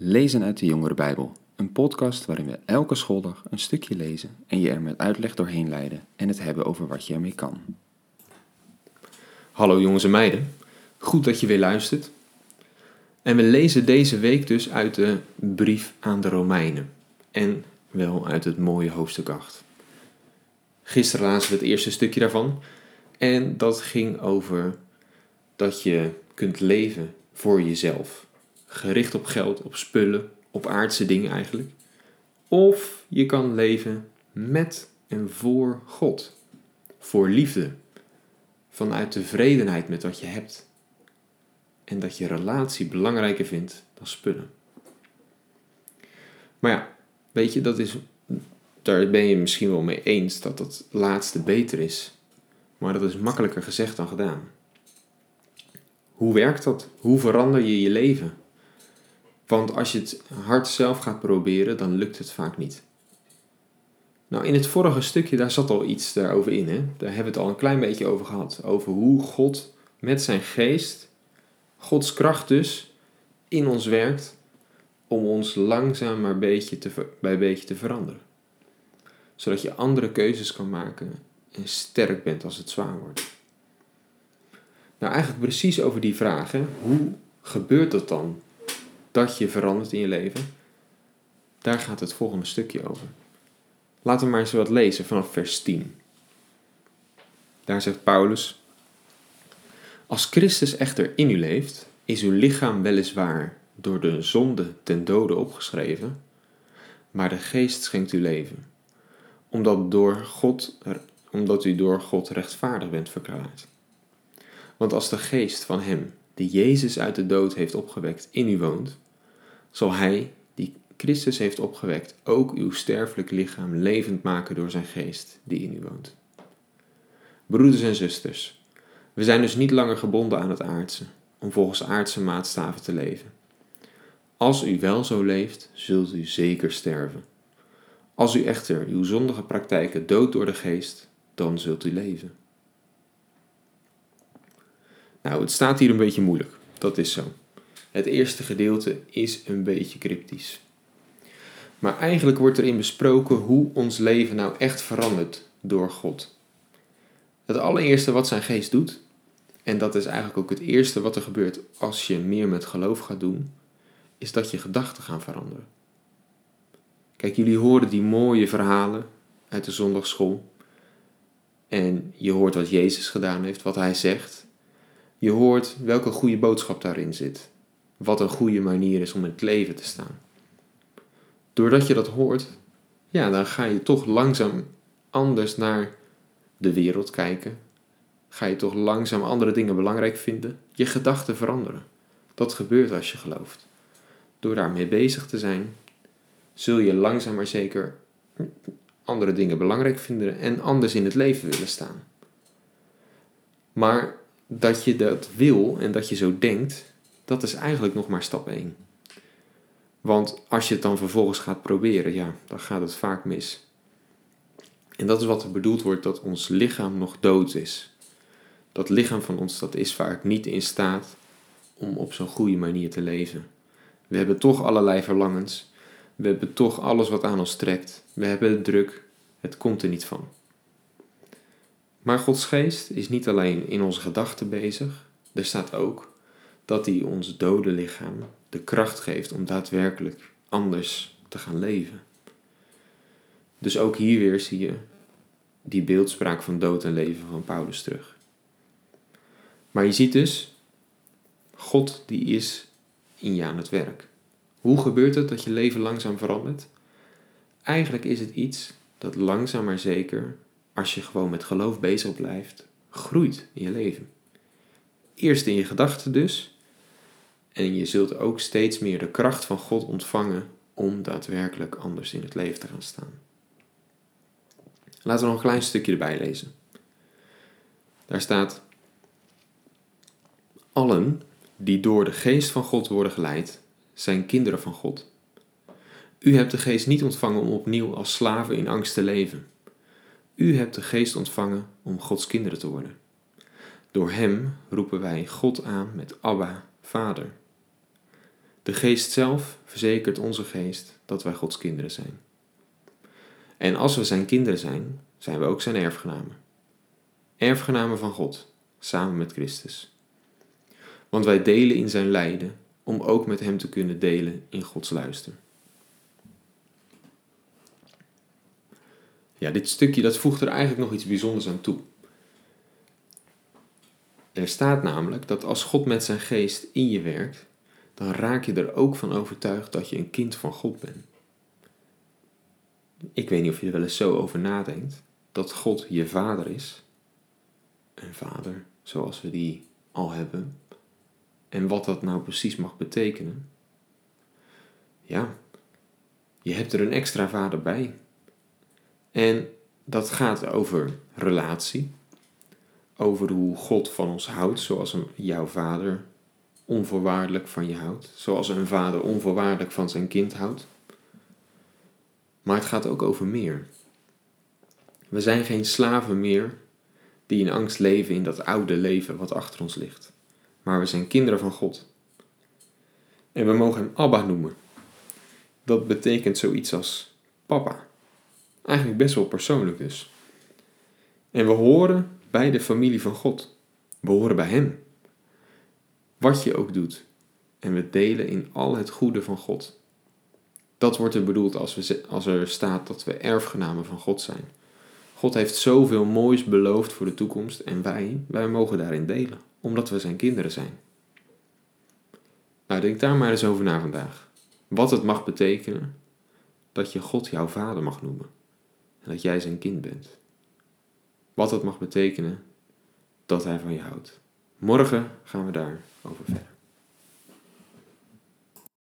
Lezen uit de Jongere Bijbel, een podcast waarin we elke schooldag een stukje lezen en je er met uitleg doorheen leiden en het hebben over wat je ermee kan. Hallo jongens en meiden, goed dat je weer luistert. En we lezen deze week dus uit de brief aan de Romeinen en wel uit het mooie hoofdstuk 8. Gisteren lazen we het eerste stukje daarvan en dat ging over dat je kunt leven voor jezelf gericht op geld, op spullen, op aardse dingen eigenlijk. Of je kan leven met en voor God, voor liefde, vanuit tevredenheid met wat je hebt. En dat je relatie belangrijker vindt dan spullen. Maar ja, weet je, dat is, daar ben je misschien wel mee eens dat dat laatste beter is. Maar dat is makkelijker gezegd dan gedaan. Hoe werkt dat? Hoe verander je je leven? Want als je het hard zelf gaat proberen, dan lukt het vaak niet. Nou, in het vorige stukje, daar zat al iets daarover in. Hè? Daar hebben we het al een klein beetje over gehad. Over hoe God met zijn geest, Gods kracht dus, in ons werkt om ons langzaam maar beetje te, bij beetje te veranderen. Zodat je andere keuzes kan maken en sterk bent als het zwaar wordt. Nou, eigenlijk precies over die vragen. Hoe gebeurt dat dan? Dat je verandert in je leven. Daar gaat het volgende stukje over. Laten we maar eens wat lezen vanaf vers 10. Daar zegt Paulus: Als Christus echter in u leeft, is uw lichaam weliswaar door de zonde ten dode opgeschreven, maar de geest schenkt u leven, omdat, door God, omdat u door God rechtvaardig bent verklaard. Want als de geest van Hem, die Jezus uit de dood heeft opgewekt, in u woont, zal Hij, die Christus heeft opgewekt, ook uw sterfelijk lichaam levend maken door zijn geest die in u woont. Broeders en zusters, we zijn dus niet langer gebonden aan het aardse, om volgens aardse maatstaven te leven. Als u wel zo leeft, zult u zeker sterven. Als u echter uw zondige praktijken doodt door de geest, dan zult u leven. Nou, het staat hier een beetje moeilijk. Dat is zo. Het eerste gedeelte is een beetje cryptisch. Maar eigenlijk wordt erin besproken hoe ons leven nou echt verandert door God. Het allereerste wat zijn geest doet, en dat is eigenlijk ook het eerste wat er gebeurt als je meer met geloof gaat doen, is dat je gedachten gaan veranderen. Kijk, jullie horen die mooie verhalen uit de zondagschool. En je hoort wat Jezus gedaan heeft, wat hij zegt. Je hoort welke goede boodschap daarin zit wat een goede manier is om in het leven te staan. Doordat je dat hoort, ja, dan ga je toch langzaam anders naar de wereld kijken. Ga je toch langzaam andere dingen belangrijk vinden. Je gedachten veranderen. Dat gebeurt als je gelooft. Door daarmee bezig te zijn, zul je langzaam maar zeker andere dingen belangrijk vinden en anders in het leven willen staan. Maar dat je dat wil en dat je zo denkt, dat is eigenlijk nog maar stap 1. Want als je het dan vervolgens gaat proberen, ja, dan gaat het vaak mis. En dat is wat er bedoeld wordt dat ons lichaam nog dood is. Dat lichaam van ons, dat is vaak niet in staat om op zo'n goede manier te leven. We hebben toch allerlei verlangens. We hebben toch alles wat aan ons trekt. We hebben het druk. Het komt er niet van. Maar Gods geest is niet alleen in onze gedachten bezig. Er staat ook dat hij ons dode lichaam de kracht geeft om daadwerkelijk anders te gaan leven. Dus ook hier weer zie je die beeldspraak van dood en leven van Paulus terug. Maar je ziet dus, God die is in je aan het werk. Hoe gebeurt het dat je leven langzaam verandert? Eigenlijk is het iets dat langzaam maar zeker, als je gewoon met geloof bezig blijft, groeit in je leven. Eerst in je gedachten dus, en je zult ook steeds meer de kracht van God ontvangen om daadwerkelijk anders in het leven te gaan staan. Laten we nog een klein stukje erbij lezen. Daar staat: Allen die door de geest van God worden geleid, zijn kinderen van God. U hebt de geest niet ontvangen om opnieuw als slaven in angst te leven. U hebt de geest ontvangen om Gods kinderen te worden. Door Hem roepen wij God aan met Abba, Vader. De geest zelf verzekert onze geest dat wij Gods kinderen zijn. En als we zijn kinderen zijn, zijn we ook zijn erfgenamen. Erfgenamen van God, samen met Christus. Want wij delen in zijn lijden om ook met hem te kunnen delen in Gods luister. Ja, dit stukje dat voegt er eigenlijk nog iets bijzonders aan toe. Er staat namelijk dat als God met zijn geest in je werkt, dan raak je er ook van overtuigd dat je een kind van God bent. Ik weet niet of je er wel eens zo over nadenkt, dat God je vader is. Een vader zoals we die al hebben. En wat dat nou precies mag betekenen. Ja, je hebt er een extra vader bij. En dat gaat over relatie, over hoe God van ons houdt, zoals een, jouw vader onvoorwaardelijk van je houdt, zoals een vader onvoorwaardelijk van zijn kind houdt. Maar het gaat ook over meer. We zijn geen slaven meer die in angst leven in dat oude leven wat achter ons ligt. Maar we zijn kinderen van God. En we mogen hem Abba noemen. Dat betekent zoiets als papa. Eigenlijk best wel persoonlijk dus. En we horen bij de familie van God. We horen bij Hem. Wat je ook doet. En we delen in al het goede van God. Dat wordt er bedoeld als, we, als er staat dat we erfgenamen van God zijn. God heeft zoveel moois beloofd voor de toekomst en wij, wij mogen daarin delen, omdat we zijn kinderen zijn. Nou, denk daar maar eens over na vandaag. Wat het mag betekenen dat je God jouw vader mag noemen en dat jij zijn kind bent. Wat het mag betekenen dat hij van je houdt. Morgen gaan we daar over verder.